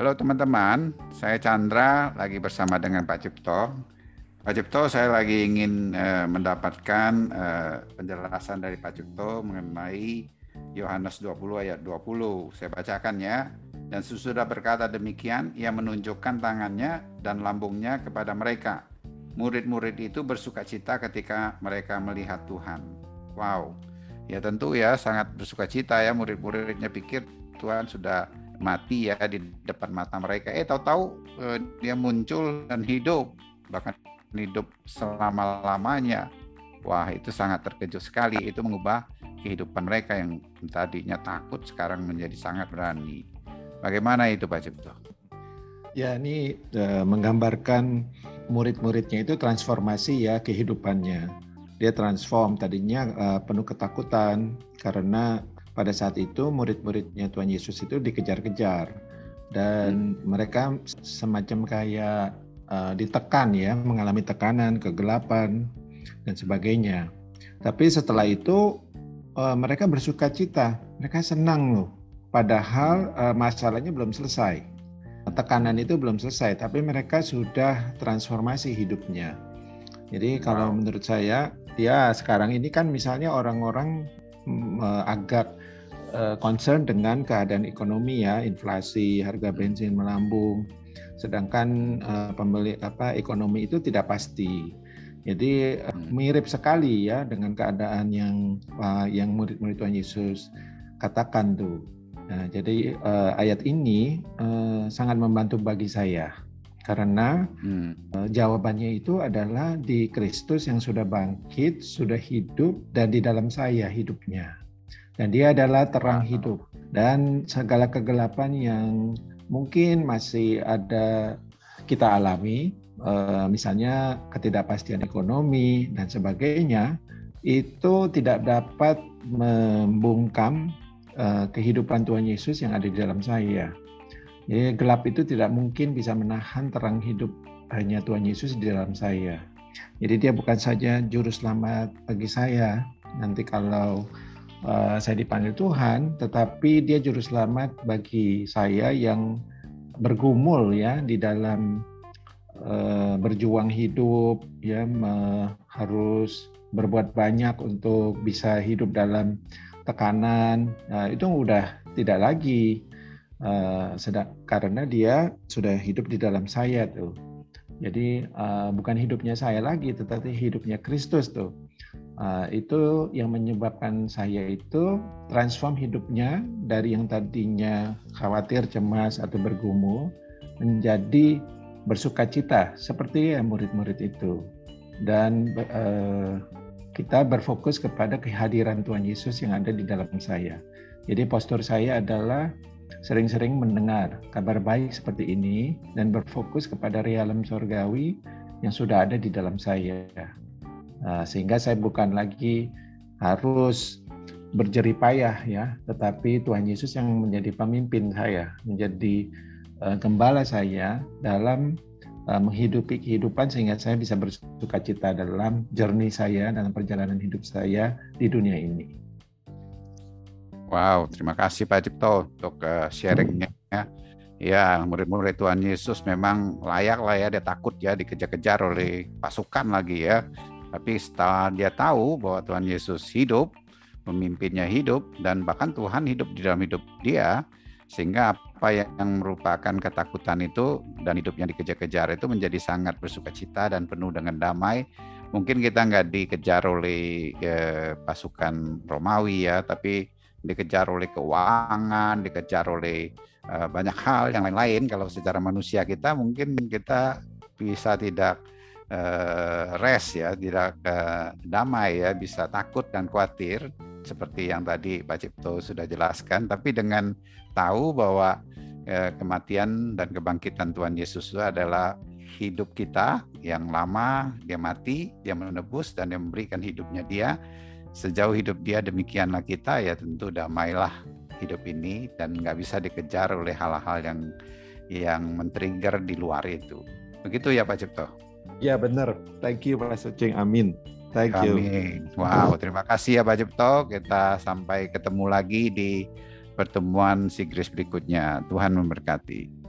Halo teman-teman, saya Chandra lagi bersama dengan Pak Cipto. Pak Cipto, saya lagi ingin uh, mendapatkan uh, penjelasan dari Pak Cipto mengenai Yohanes 20 ayat 20. Saya bacakan ya. Dan sesudah berkata demikian, ia menunjukkan tangannya dan lambungnya kepada mereka. Murid-murid itu bersuka cita ketika mereka melihat Tuhan. Wow, ya tentu ya sangat bersuka cita ya murid-muridnya pikir Tuhan sudah mati ya di depan mata mereka. Eh tahu-tahu eh, dia muncul dan hidup, bahkan hidup selama-lamanya. Wah, itu sangat terkejut sekali. Itu mengubah kehidupan mereka yang tadinya takut sekarang menjadi sangat berani. Bagaimana itu Pak Cipto? Ya, ini uh, menggambarkan murid-muridnya itu transformasi ya kehidupannya. Dia transform tadinya uh, penuh ketakutan karena pada saat itu murid-muridnya Tuhan Yesus itu dikejar-kejar dan hmm. mereka semacam kayak uh, ditekan ya, mengalami tekanan, kegelapan dan sebagainya. Tapi setelah itu uh, mereka bersuka cita, mereka senang loh. Padahal uh, masalahnya belum selesai. Tekanan itu belum selesai, tapi mereka sudah transformasi hidupnya. Jadi kalau menurut saya, ya sekarang ini kan misalnya orang-orang agak uh, concern dengan keadaan ekonomi ya, inflasi, harga bensin melambung. Sedangkan uh, pembeli apa ekonomi itu tidak pasti. Jadi uh, mirip sekali ya dengan keadaan yang uh, yang murid-murid Tuhan Yesus katakan tuh. Nah, jadi uh, ayat ini uh, sangat membantu bagi saya karena hmm. uh, jawabannya itu adalah di Kristus yang sudah bangkit, sudah hidup dan di dalam saya hidupnya. Dan dia adalah terang hidup. Dan segala kegelapan yang mungkin masih ada kita alami, eh, misalnya ketidakpastian ekonomi dan sebagainya, itu tidak dapat membungkam eh, kehidupan Tuhan Yesus yang ada di dalam saya. Jadi gelap itu tidak mungkin bisa menahan terang hidup hanya Tuhan Yesus di dalam saya. Jadi dia bukan saja juru selamat bagi saya. Nanti kalau uh, saya dipanggil Tuhan, tetapi Dia juru selamat bagi saya yang bergumul ya di dalam uh, berjuang hidup, ya me, harus berbuat banyak untuk bisa hidup dalam tekanan. Nah, itu udah tidak lagi uh, sedang karena dia sudah hidup di dalam saya tuh. Jadi uh, bukan hidupnya saya lagi, tetapi hidupnya Kristus tuh. Uh, itu yang menyebabkan saya itu transform hidupnya dari yang tadinya khawatir, cemas atau bergumul menjadi bersuka cita seperti ya murid-murid itu dan uh, kita berfokus kepada kehadiran Tuhan Yesus yang ada di dalam saya. Jadi postur saya adalah sering-sering mendengar kabar baik seperti ini dan berfokus kepada realem sorgawi yang sudah ada di dalam saya. Nah, sehingga saya bukan lagi harus berjerih payah ya, tetapi Tuhan Yesus yang menjadi pemimpin saya, menjadi uh, gembala saya dalam uh, menghidupi kehidupan sehingga saya bisa bersuka cita dalam jernih saya dalam perjalanan hidup saya di dunia ini. Wow, terima kasih Pak Cipto untuk uh, sharingnya. Ya, murid-murid Tuhan Yesus memang layak lah ya, dia takut ya dikejar-kejar oleh pasukan lagi ya. Tapi setelah dia tahu bahwa Tuhan Yesus hidup, memimpinnya hidup, dan bahkan Tuhan hidup di dalam hidup dia, sehingga apa yang merupakan ketakutan itu dan hidupnya dikejar-kejar itu menjadi sangat bersuka cita dan penuh dengan damai. Mungkin kita nggak dikejar oleh eh, pasukan Romawi ya, tapi dikejar oleh keuangan, dikejar oleh eh, banyak hal yang lain-lain. Kalau secara manusia kita mungkin kita bisa tidak uh, rest ya, tidak damai ya, bisa takut dan khawatir seperti yang tadi Pak Cipto sudah jelaskan, tapi dengan tahu bahwa uh, kematian dan kebangkitan Tuhan Yesus itu adalah hidup kita yang lama, dia mati, dia menebus dan dia memberikan hidupnya dia. Sejauh hidup dia demikianlah kita ya tentu damailah hidup ini dan nggak bisa dikejar oleh hal-hal yang yang men-trigger di luar itu. Begitu ya Pak Cipto? Ya benar. Thank you Pak Sucing. Amin. Thank you. Amin. Wow, terima kasih ya Pak Cipto. Kita sampai ketemu lagi di pertemuan Sigris berikutnya. Tuhan memberkati.